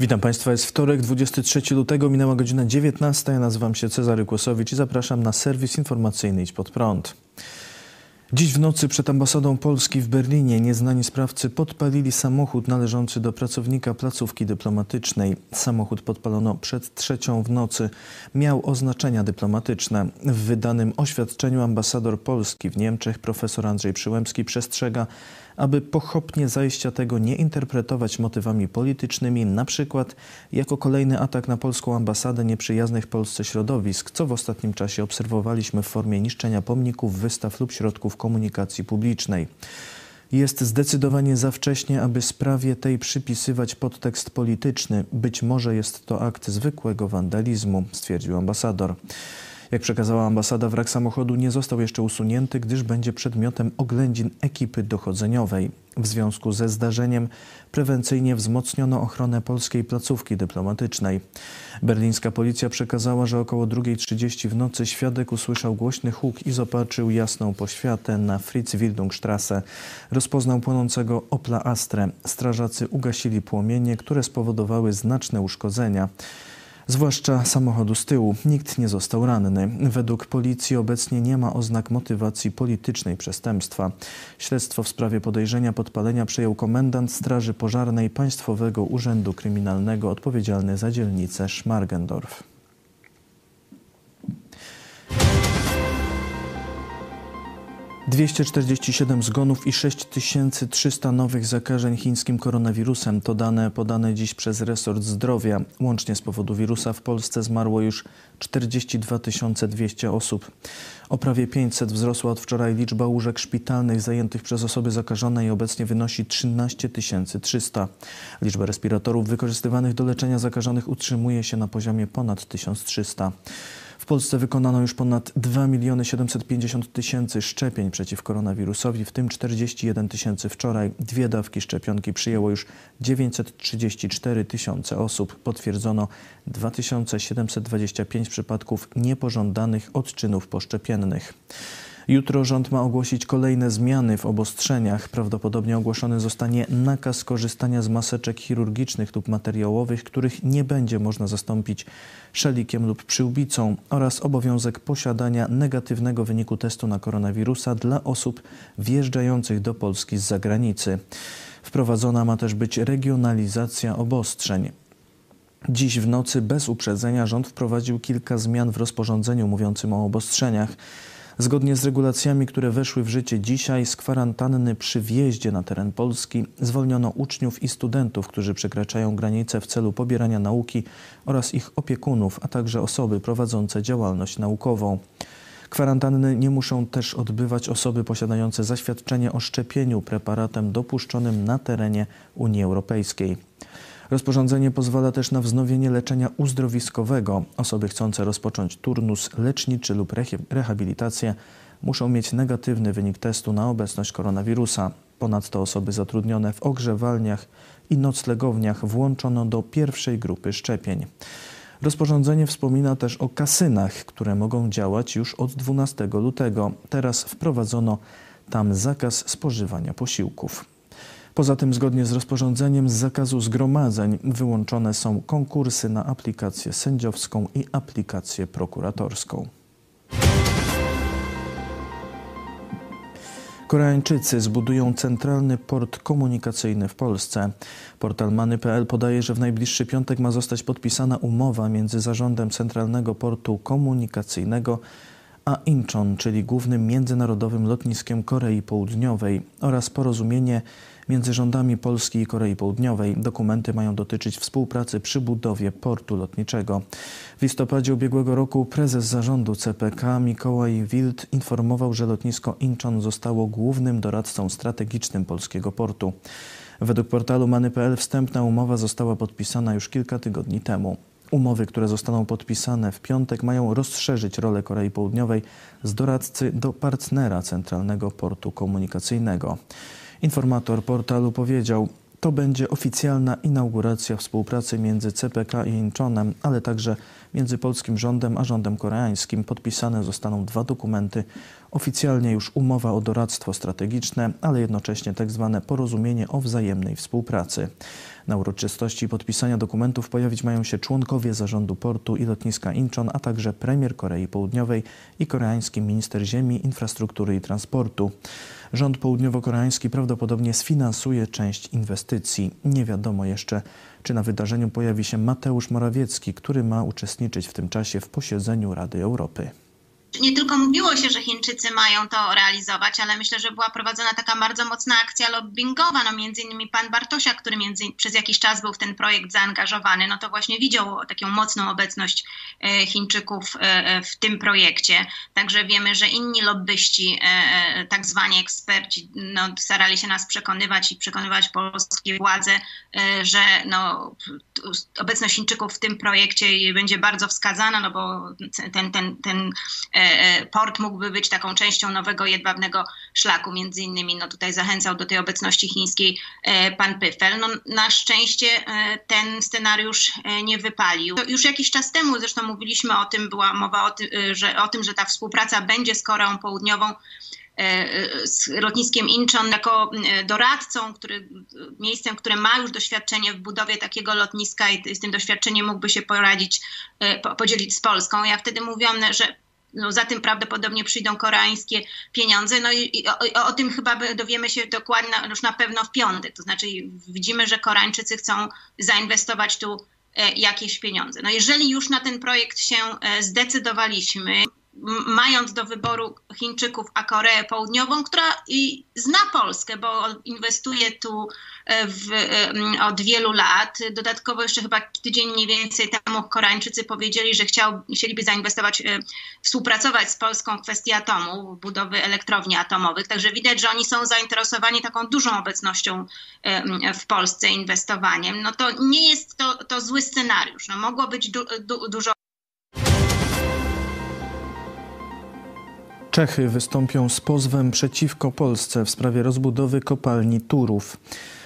Witam Państwa, jest wtorek, 23 lutego, minęła godzina 19. Ja nazywam się Cezary Kłosowicz i zapraszam na serwis informacyjny Idź Pod Prąd. Dziś w nocy przed ambasadą Polski w Berlinie nieznani sprawcy podpalili samochód należący do pracownika placówki dyplomatycznej. Samochód podpalono przed trzecią w nocy. Miał oznaczenia dyplomatyczne. W wydanym oświadczeniu ambasador Polski w Niemczech profesor Andrzej Przyłębski przestrzega, aby pochopnie zajścia tego nie interpretować motywami politycznymi, na przykład jako kolejny atak na polską ambasadę nieprzyjaznych Polsce środowisk, co w ostatnim czasie obserwowaliśmy w formie niszczenia pomników, wystaw lub środków komunikacji publicznej. Jest zdecydowanie za wcześnie, aby sprawie tej przypisywać podtekst polityczny. Być może jest to akt zwykłego wandalizmu, stwierdził ambasador. Jak przekazała ambasada, wrak samochodu nie został jeszcze usunięty, gdyż będzie przedmiotem oględzin ekipy dochodzeniowej. W związku ze zdarzeniem prewencyjnie wzmocniono ochronę polskiej placówki dyplomatycznej. Berlińska policja przekazała, że około 2.30 w nocy świadek usłyszał głośny huk i zobaczył jasną poświatę na Fritz-Wildungstrasse. Rozpoznał płonącego Opla Astre. Strażacy ugasili płomienie, które spowodowały znaczne uszkodzenia zwłaszcza samochodu z tyłu. Nikt nie został ranny. Według policji obecnie nie ma oznak motywacji politycznej przestępstwa. Śledztwo w sprawie podejrzenia podpalenia przejął komendant Straży Pożarnej Państwowego Urzędu Kryminalnego odpowiedzialny za dzielnicę Schmargendorf. 247 zgonów i 6300 nowych zakażeń chińskim koronawirusem to dane podane dziś przez resort zdrowia. Łącznie z powodu wirusa w Polsce zmarło już 42 200 osób. O prawie 500 wzrosła od wczoraj liczba łóżek szpitalnych zajętych przez osoby zakażone i obecnie wynosi 13 300. Liczba respiratorów wykorzystywanych do leczenia zakażonych utrzymuje się na poziomie ponad 1300. Polsce wykonano już ponad 2 miliony 750 tysięcy szczepień przeciw koronawirusowi, w tym 41 tysięcy wczoraj. Dwie dawki szczepionki przyjęło już 934 tysiące osób. Potwierdzono 2725 przypadków niepożądanych odczynów poszczepiennych. Jutro rząd ma ogłosić kolejne zmiany w obostrzeniach. Prawdopodobnie ogłoszony zostanie nakaz korzystania z maseczek chirurgicznych lub materiałowych, których nie będzie można zastąpić szelikiem lub przyłbicą oraz obowiązek posiadania negatywnego wyniku testu na koronawirusa dla osób wjeżdżających do Polski z zagranicy. Wprowadzona ma też być regionalizacja obostrzeń. Dziś w nocy bez uprzedzenia rząd wprowadził kilka zmian w rozporządzeniu mówiącym o obostrzeniach. Zgodnie z regulacjami, które weszły w życie dzisiaj, z kwarantanny przy wjeździe na teren Polski zwolniono uczniów i studentów, którzy przekraczają granice w celu pobierania nauki oraz ich opiekunów, a także osoby prowadzące działalność naukową. Kwarantanny nie muszą też odbywać osoby posiadające zaświadczenie o szczepieniu preparatem dopuszczonym na terenie Unii Europejskiej. Rozporządzenie pozwala też na wznowienie leczenia uzdrowiskowego. Osoby chcące rozpocząć turnus leczniczy lub rehabilitację muszą mieć negatywny wynik testu na obecność koronawirusa. Ponadto osoby zatrudnione w ogrzewalniach i noclegowniach włączono do pierwszej grupy szczepień. Rozporządzenie wspomina też o kasynach, które mogą działać już od 12 lutego. Teraz wprowadzono tam zakaz spożywania posiłków. Poza tym, zgodnie z rozporządzeniem z zakazu zgromadzeń, wyłączone są konkursy na aplikację sędziowską i aplikację prokuratorską. Koreańczycy zbudują centralny port komunikacyjny w Polsce. Portal Many.pl podaje, że w najbliższy piątek ma zostać podpisana umowa między zarządem Centralnego Portu Komunikacyjnego a Incheon, czyli głównym międzynarodowym lotniskiem Korei Południowej oraz porozumienie między rządami Polski i Korei Południowej. Dokumenty mają dotyczyć współpracy przy budowie portu lotniczego. W listopadzie ubiegłego roku prezes zarządu CPK Mikołaj Wild informował, że lotnisko Incheon zostało głównym doradcą strategicznym polskiego portu. Według portalu Many.pl wstępna umowa została podpisana już kilka tygodni temu. Umowy, które zostaną podpisane w piątek, mają rozszerzyć rolę Korei Południowej z doradcy do partnera Centralnego Portu Komunikacyjnego. Informator portalu powiedział, to będzie oficjalna inauguracja współpracy między CPK i Incheonem, ale także Między polskim rządem a rządem koreańskim podpisane zostaną dwa dokumenty. Oficjalnie już umowa o doradztwo strategiczne, ale jednocześnie tak zwane porozumienie o wzajemnej współpracy. Na uroczystości podpisania dokumentów pojawić mają się członkowie zarządu portu i lotniska Incheon, a także premier Korei Południowej i koreański minister ziemi, infrastruktury i transportu. Rząd południowo-koreański prawdopodobnie sfinansuje część inwestycji. Nie wiadomo jeszcze, czy na wydarzeniu pojawi się Mateusz Morawiecki, który ma uczestniczyć w tym czasie w posiedzeniu Rady Europy nie tylko mówiło się, że Chińczycy mają to realizować, ale myślę, że była prowadzona taka bardzo mocna akcja lobbyingowa. No między innymi pan Bartosia, który między, przez jakiś czas był w ten projekt zaangażowany, no to właśnie widział taką mocną obecność e, Chińczyków e, e, w tym projekcie. Także wiemy, że inni lobbyści, tak zwani eksperci, no, starali się nas przekonywać i przekonywać polskie władze, że no, obecność Chińczyków w tym projekcie będzie bardzo wskazana, no bo ten, ten, ten port mógłby być taką częścią nowego jedwabnego szlaku. Między innymi no tutaj zachęcał do tej obecności chińskiej e, pan Pyfel. No, na szczęście ten scenariusz nie wypalił. Już jakiś czas temu zresztą mówiliśmy o tym, była mowa o, ty, że, o tym, że ta współpraca będzie z Koreą Południową z lotniskiem Incheon jako doradcą, który, miejscem, które ma już doświadczenie w budowie takiego lotniska i z tym doświadczeniem mógłby się poradzić, podzielić z Polską. Ja wtedy mówiłam, że no, za tym prawdopodobnie przyjdą koreańskie pieniądze. No i, i o, o, tym chyba dowiemy się dokładnie już na pewno w piątek. To znaczy widzimy, że Koreańczycy chcą zainwestować tu e, jakieś pieniądze. No jeżeli już na ten projekt się e, zdecydowaliśmy, mając do wyboru Chińczyków a Koreę Południową, która zna Polskę, bo inwestuje tu e, w, e, od wielu lat. Dodatkowo jeszcze chyba tydzień mniej więcej temu Koreańczycy powiedzieli, że chciał, chcieliby zainwestować, e, współpracować z Polską w kwestii atomu, budowy elektrowni atomowych. Także widać, że oni są zainteresowani taką dużą obecnością w Polsce, inwestowaniem. No to nie jest to, to zły scenariusz. No, mogło być du, du, dużo Czechy wystąpią z pozwem przeciwko Polsce w sprawie rozbudowy kopalni Turów.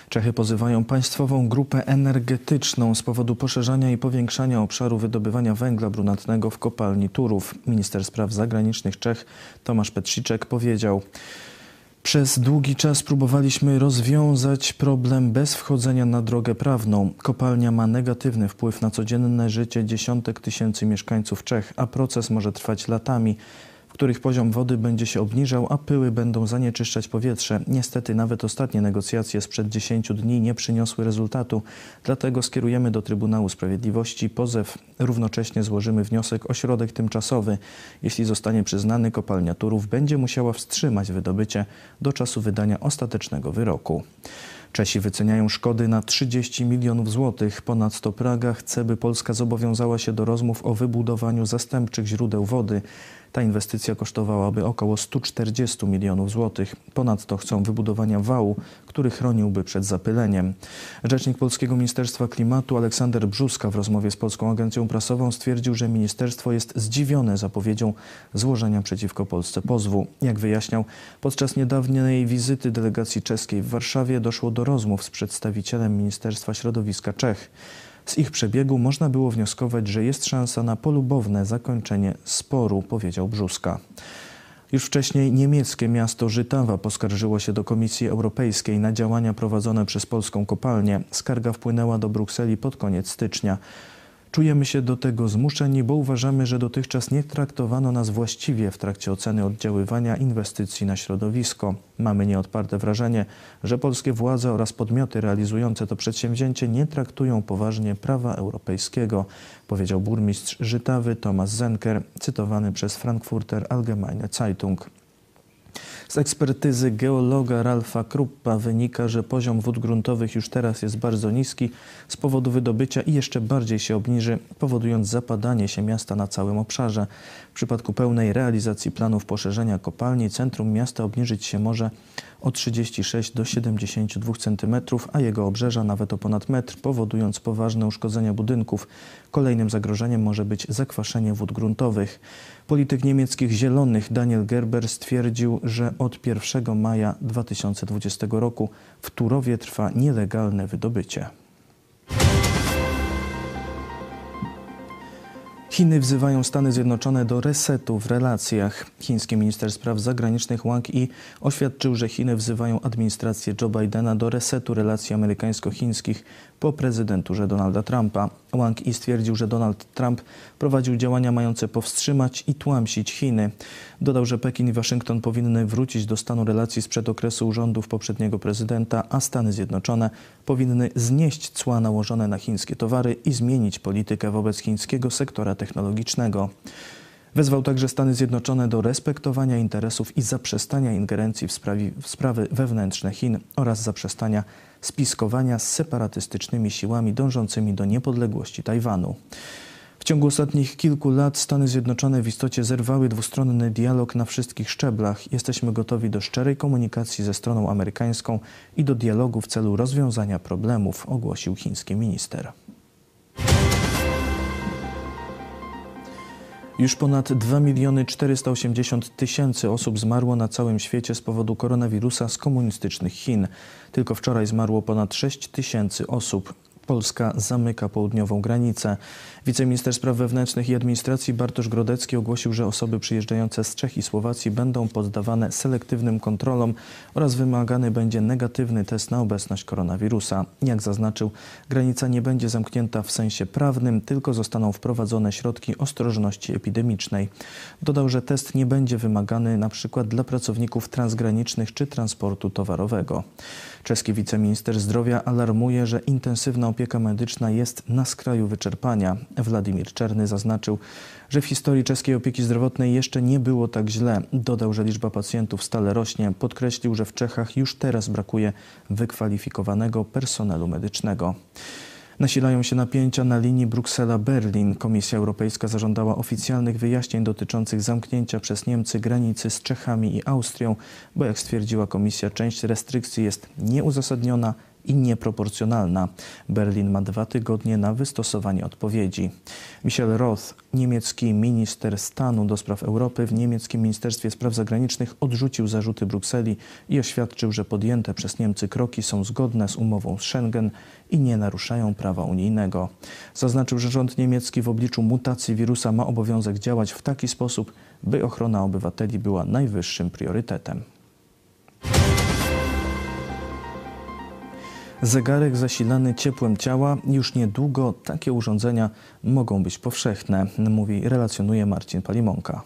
Czechy pozywają państwową grupę energetyczną z powodu poszerzania i powiększania obszaru wydobywania węgla brunatnego w kopalni Turów. Minister spraw zagranicznych Czech Tomasz Petrziczek powiedział: przez długi czas próbowaliśmy rozwiązać problem bez wchodzenia na drogę prawną. Kopalnia ma negatywny wpływ na codzienne życie dziesiątek tysięcy mieszkańców Czech, a proces może trwać latami których poziom wody będzie się obniżał, a pyły będą zanieczyszczać powietrze. Niestety nawet ostatnie negocjacje sprzed 10 dni nie przyniosły rezultatu, dlatego skierujemy do Trybunału Sprawiedliwości pozew. Równocześnie złożymy wniosek o środek tymczasowy. Jeśli zostanie przyznany, kopalnia Turów będzie musiała wstrzymać wydobycie do czasu wydania ostatecznego wyroku. Czesi wyceniają szkody na 30 milionów złotych. Ponadto Praga chce, by Polska zobowiązała się do rozmów o wybudowaniu zastępczych źródeł wody. Ta inwestycja kosztowałaby około 140 milionów złotych. Ponadto chcą wybudowania wału, który chroniłby przed zapyleniem. Rzecznik Polskiego Ministerstwa Klimatu Aleksander Brzuska w rozmowie z Polską Agencją Prasową stwierdził, że ministerstwo jest zdziwione zapowiedzią złożenia przeciwko Polsce pozwu. Jak wyjaśniał, podczas niedawnej wizyty delegacji czeskiej w Warszawie doszło do rozmów z przedstawicielem Ministerstwa Środowiska Czech. Z ich przebiegu można było wnioskować, że jest szansa na polubowne zakończenie sporu, powiedział Brzuska. Już wcześniej niemieckie miasto Żytawa poskarżyło się do Komisji Europejskiej na działania prowadzone przez polską kopalnię. Skarga wpłynęła do Brukseli pod koniec stycznia. Czujemy się do tego zmuszeni, bo uważamy, że dotychczas nie traktowano nas właściwie w trakcie oceny oddziaływania inwestycji na środowisko. Mamy nieodparte wrażenie, że polskie władze oraz podmioty realizujące to przedsięwzięcie nie traktują poważnie prawa europejskiego, powiedział burmistrz Żytawy Thomas Zenker, cytowany przez Frankfurter Allgemeine Zeitung. Z ekspertyzy geologa Ralfa Kruppa wynika, że poziom wód gruntowych już teraz jest bardzo niski z powodu wydobycia i jeszcze bardziej się obniży, powodując zapadanie się miasta na całym obszarze. W przypadku pełnej realizacji planów poszerzenia kopalni centrum miasta obniżyć się może o 36 do 72 cm, a jego obrzeża nawet o ponad metr, powodując poważne uszkodzenia budynków. Kolejnym zagrożeniem może być zakwaszenie wód gruntowych. Polityk niemieckich Zielonych Daniel Gerber stwierdził, że od 1 maja 2020 roku w Turowie trwa nielegalne wydobycie. Chiny wzywają Stany Zjednoczone do resetu w relacjach. Chiński minister spraw zagranicznych Wang Yi oświadczył, że Chiny wzywają administrację Joe Bidena do resetu relacji amerykańsko-chińskich po prezydenturze Donalda Trumpa. Wang Yi stwierdził, że Donald Trump prowadził działania mające powstrzymać i tłamsić Chiny. Dodał, że Pekin i Waszyngton powinny wrócić do stanu relacji sprzed okresu rządów poprzedniego prezydenta, a Stany Zjednoczone powinny znieść cła nałożone na chińskie towary i zmienić politykę wobec chińskiego sektora technologicznego. Wezwał także Stany Zjednoczone do respektowania interesów i zaprzestania ingerencji w, sprawi, w sprawy wewnętrzne Chin oraz zaprzestania spiskowania z separatystycznymi siłami dążącymi do niepodległości Tajwanu. W ciągu ostatnich kilku lat Stany Zjednoczone w istocie zerwały dwustronny dialog na wszystkich szczeblach. Jesteśmy gotowi do szczerej komunikacji ze stroną amerykańską i do dialogu w celu rozwiązania problemów, ogłosił chiński minister. Już ponad 2 miliony 480 tysięcy osób zmarło na całym świecie z powodu koronawirusa z komunistycznych Chin. Tylko wczoraj zmarło ponad 6 tysięcy osób. Polska zamyka południową granicę. Wiceminister Spraw Wewnętrznych i Administracji Bartosz Grodecki ogłosił, że osoby przyjeżdżające z Czech i Słowacji będą poddawane selektywnym kontrolom oraz wymagany będzie negatywny test na obecność koronawirusa. Jak zaznaczył, granica nie będzie zamknięta w sensie prawnym, tylko zostaną wprowadzone środki ostrożności epidemicznej. Dodał, że test nie będzie wymagany przykład dla pracowników transgranicznych czy transportu towarowego. Czeski wiceminister zdrowia alarmuje, że intensywna opieka medyczna jest na skraju wyczerpania. Władimir Czerny zaznaczył, że w historii czeskiej opieki zdrowotnej jeszcze nie było tak źle. Dodał, że liczba pacjentów stale rośnie. Podkreślił, że w Czechach już teraz brakuje wykwalifikowanego personelu medycznego. Nasilają się napięcia na linii Bruksela-Berlin. Komisja Europejska zażądała oficjalnych wyjaśnień dotyczących zamknięcia przez Niemcy granicy z Czechami i Austrią, bo jak stwierdziła komisja, część restrykcji jest nieuzasadniona i nieproporcjonalna. Berlin ma dwa tygodnie na wystosowanie odpowiedzi. Michel Roth, niemiecki minister stanu do spraw Europy w niemieckim Ministerstwie Spraw Zagranicznych odrzucił zarzuty Brukseli i oświadczył, że podjęte przez Niemcy kroki są zgodne z umową z Schengen i nie naruszają prawa unijnego. Zaznaczył, że rząd niemiecki w obliczu mutacji wirusa ma obowiązek działać w taki sposób, by ochrona obywateli była najwyższym priorytetem. Zegarek zasilany ciepłem ciała. Już niedługo takie urządzenia mogą być powszechne, mówi, relacjonuje Marcin Palimonka.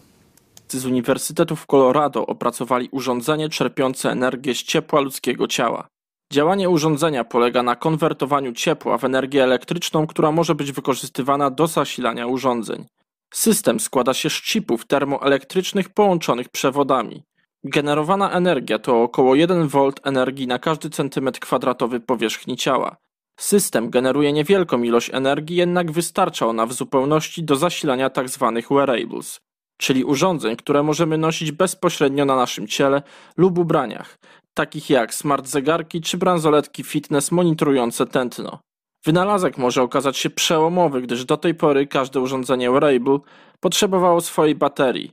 Z Uniwersytetu w Colorado opracowali urządzenie czerpiące energię z ciepła ludzkiego ciała. Działanie urządzenia polega na konwertowaniu ciepła w energię elektryczną, która może być wykorzystywana do zasilania urządzeń. System składa się z chipów termoelektrycznych połączonych przewodami. Generowana energia to około 1 V energii na każdy centymetr kwadratowy powierzchni ciała. System generuje niewielką ilość energii, jednak wystarcza ona w zupełności do zasilania tzw. Tak wearables, czyli urządzeń, które możemy nosić bezpośrednio na naszym ciele lub ubraniach, takich jak smart zegarki czy bransoletki fitness monitorujące tętno. Wynalazek może okazać się przełomowy, gdyż do tej pory każde urządzenie wearable potrzebowało swojej baterii,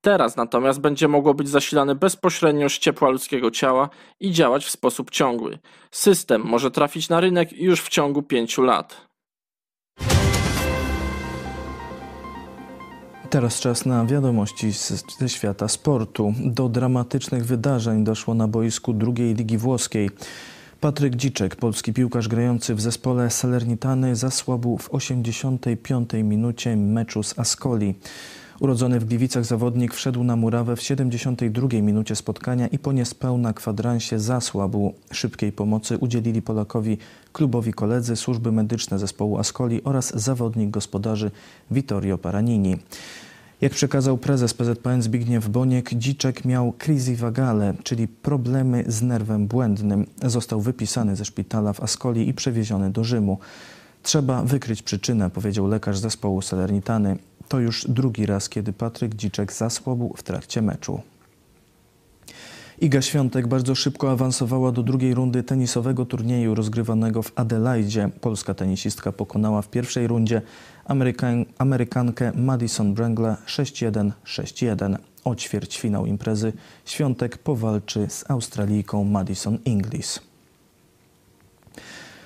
Teraz natomiast będzie mogło być zasilane bezpośrednio z ciepła ludzkiego ciała i działać w sposób ciągły. System może trafić na rynek już w ciągu pięciu lat. Teraz czas na wiadomości ze świata sportu. Do dramatycznych wydarzeń doszło na boisku drugiej ligi włoskiej. Patryk Dziczek, polski piłkarz grający w zespole Salernitany, zasłabł w 85 minucie meczu z Ascoli. Urodzony w Gliwicach zawodnik wszedł na murawę w 72 minucie spotkania i po niespełna kwadransie zasłabł. Szybkiej pomocy udzielili Polakowi klubowi koledzy, służby medyczne zespołu Ascoli oraz zawodnik gospodarzy Vittorio Paranini. Jak przekazał prezes PZPN Zbigniew Boniek, Dziczek miał crisi vagale, czyli problemy z nerwem błędnym. Został wypisany ze szpitala w Ascoli i przewieziony do Rzymu. Trzeba wykryć przyczynę, powiedział lekarz zespołu Salernitany. To już drugi raz, kiedy Patryk Dziczek zasłabł w trakcie meczu. Iga Świątek bardzo szybko awansowała do drugiej rundy tenisowego turnieju rozgrywanego w Adelaide. Polska tenisistka pokonała w pierwszej rundzie Amerykan Amerykankę Madison Brangle 6-1, 6-1. O ćwierćfinał imprezy Świątek powalczy z Australijką Madison Inglis.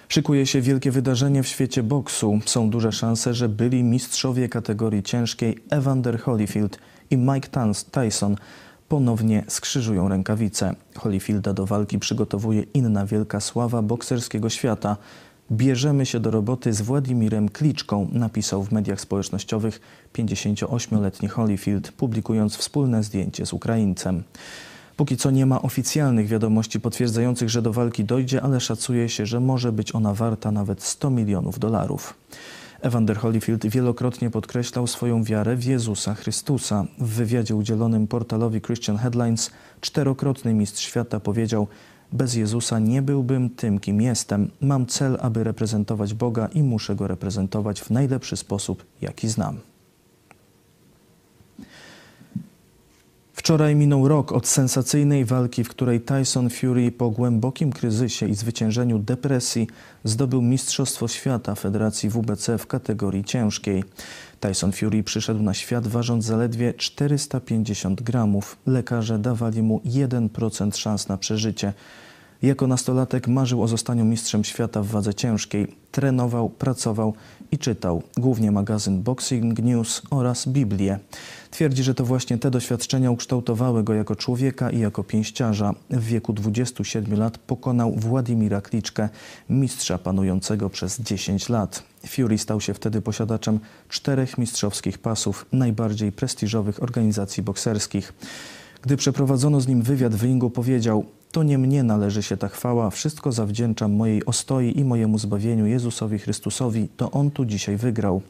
Szykuje się wielkie wydarzenie w świecie boksu. Są duże szanse, że byli mistrzowie kategorii ciężkiej Evander Holyfield i Mike Tyson ponownie skrzyżują rękawice. Holyfielda do walki przygotowuje inna wielka sława bokserskiego świata. Bierzemy się do roboty z Władimirem Kliczką, napisał w mediach społecznościowych 58-letni Holyfield, publikując wspólne zdjęcie z Ukraińcem. Póki co nie ma oficjalnych wiadomości potwierdzających, że do walki dojdzie, ale szacuje się, że może być ona warta nawet 100 milionów dolarów. Evander Holyfield wielokrotnie podkreślał swoją wiarę w Jezusa Chrystusa. W wywiadzie udzielonym portalowi Christian Headlines czterokrotny mistrz świata powiedział: Bez Jezusa nie byłbym tym, kim jestem. Mam cel, aby reprezentować Boga i muszę go reprezentować w najlepszy sposób, jaki znam. Wczoraj minął rok od sensacyjnej walki, w której Tyson Fury po głębokim kryzysie i zwyciężeniu depresji zdobył Mistrzostwo Świata Federacji WBC w kategorii ciężkiej. Tyson Fury przyszedł na świat ważąc zaledwie 450 gramów. Lekarze dawali mu 1% szans na przeżycie. Jako nastolatek marzył o zostaniu mistrzem świata w wadze ciężkiej. Trenował, pracował i czytał głównie magazyn Boxing News oraz Biblię. Twierdzi, że to właśnie te doświadczenia ukształtowały go jako człowieka i jako pięściarza. W wieku 27 lat pokonał Władimira Kliczkę, mistrza panującego przez 10 lat. Fury stał się wtedy posiadaczem czterech mistrzowskich pasów najbardziej prestiżowych organizacji bokserskich. Gdy przeprowadzono z nim wywiad w ringu, powiedział: To nie mnie należy się ta chwała, wszystko zawdzięczam mojej ostoi i mojemu zbawieniu Jezusowi Chrystusowi, to On tu dzisiaj wygrał.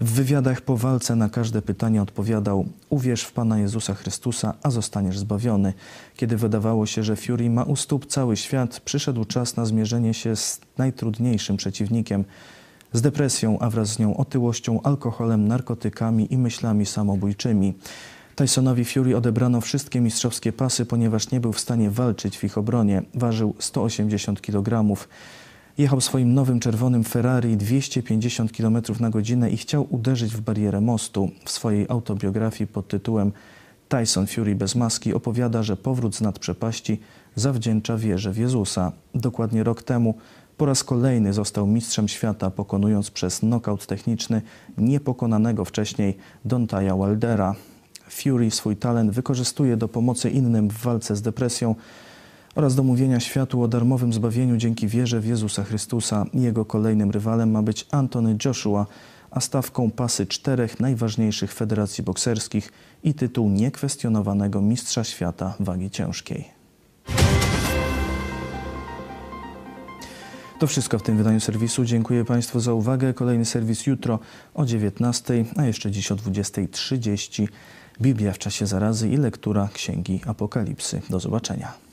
W wywiadach po walce na każde pytanie odpowiadał: Uwierz w Pana Jezusa Chrystusa, a zostaniesz zbawiony. Kiedy wydawało się, że Fury ma u stóp cały świat, przyszedł czas na zmierzenie się z najtrudniejszym przeciwnikiem z depresją, a wraz z nią otyłością, alkoholem, narkotykami i myślami samobójczymi. Tysonowi Fury odebrano wszystkie mistrzowskie pasy, ponieważ nie był w stanie walczyć w ich obronie. Ważył 180 kg. Jechał swoim nowym czerwonym Ferrari 250 km na godzinę i chciał uderzyć w barierę mostu. W swojej autobiografii pod tytułem Tyson Fury bez maski opowiada, że powrót z nad przepaści zawdzięcza wierze w Jezusa. Dokładnie rok temu po raz kolejny został mistrzem świata, pokonując przez nokaut techniczny niepokonanego wcześniej Dontaja Waldera. Fury swój talent wykorzystuje do pomocy innym w walce z depresją oraz do mówienia światu o darmowym zbawieniu dzięki wierze w Jezusa Chrystusa. Jego kolejnym rywalem ma być Anthony Joshua, a stawką pasy czterech najważniejszych federacji bokserskich i tytuł niekwestionowanego mistrza świata wagi ciężkiej. To wszystko w tym wydaniu serwisu. Dziękuję Państwu za uwagę. Kolejny serwis jutro o 19, a jeszcze dziś o 20.30. Biblia w czasie zarazy i lektura Księgi Apokalipsy. Do zobaczenia.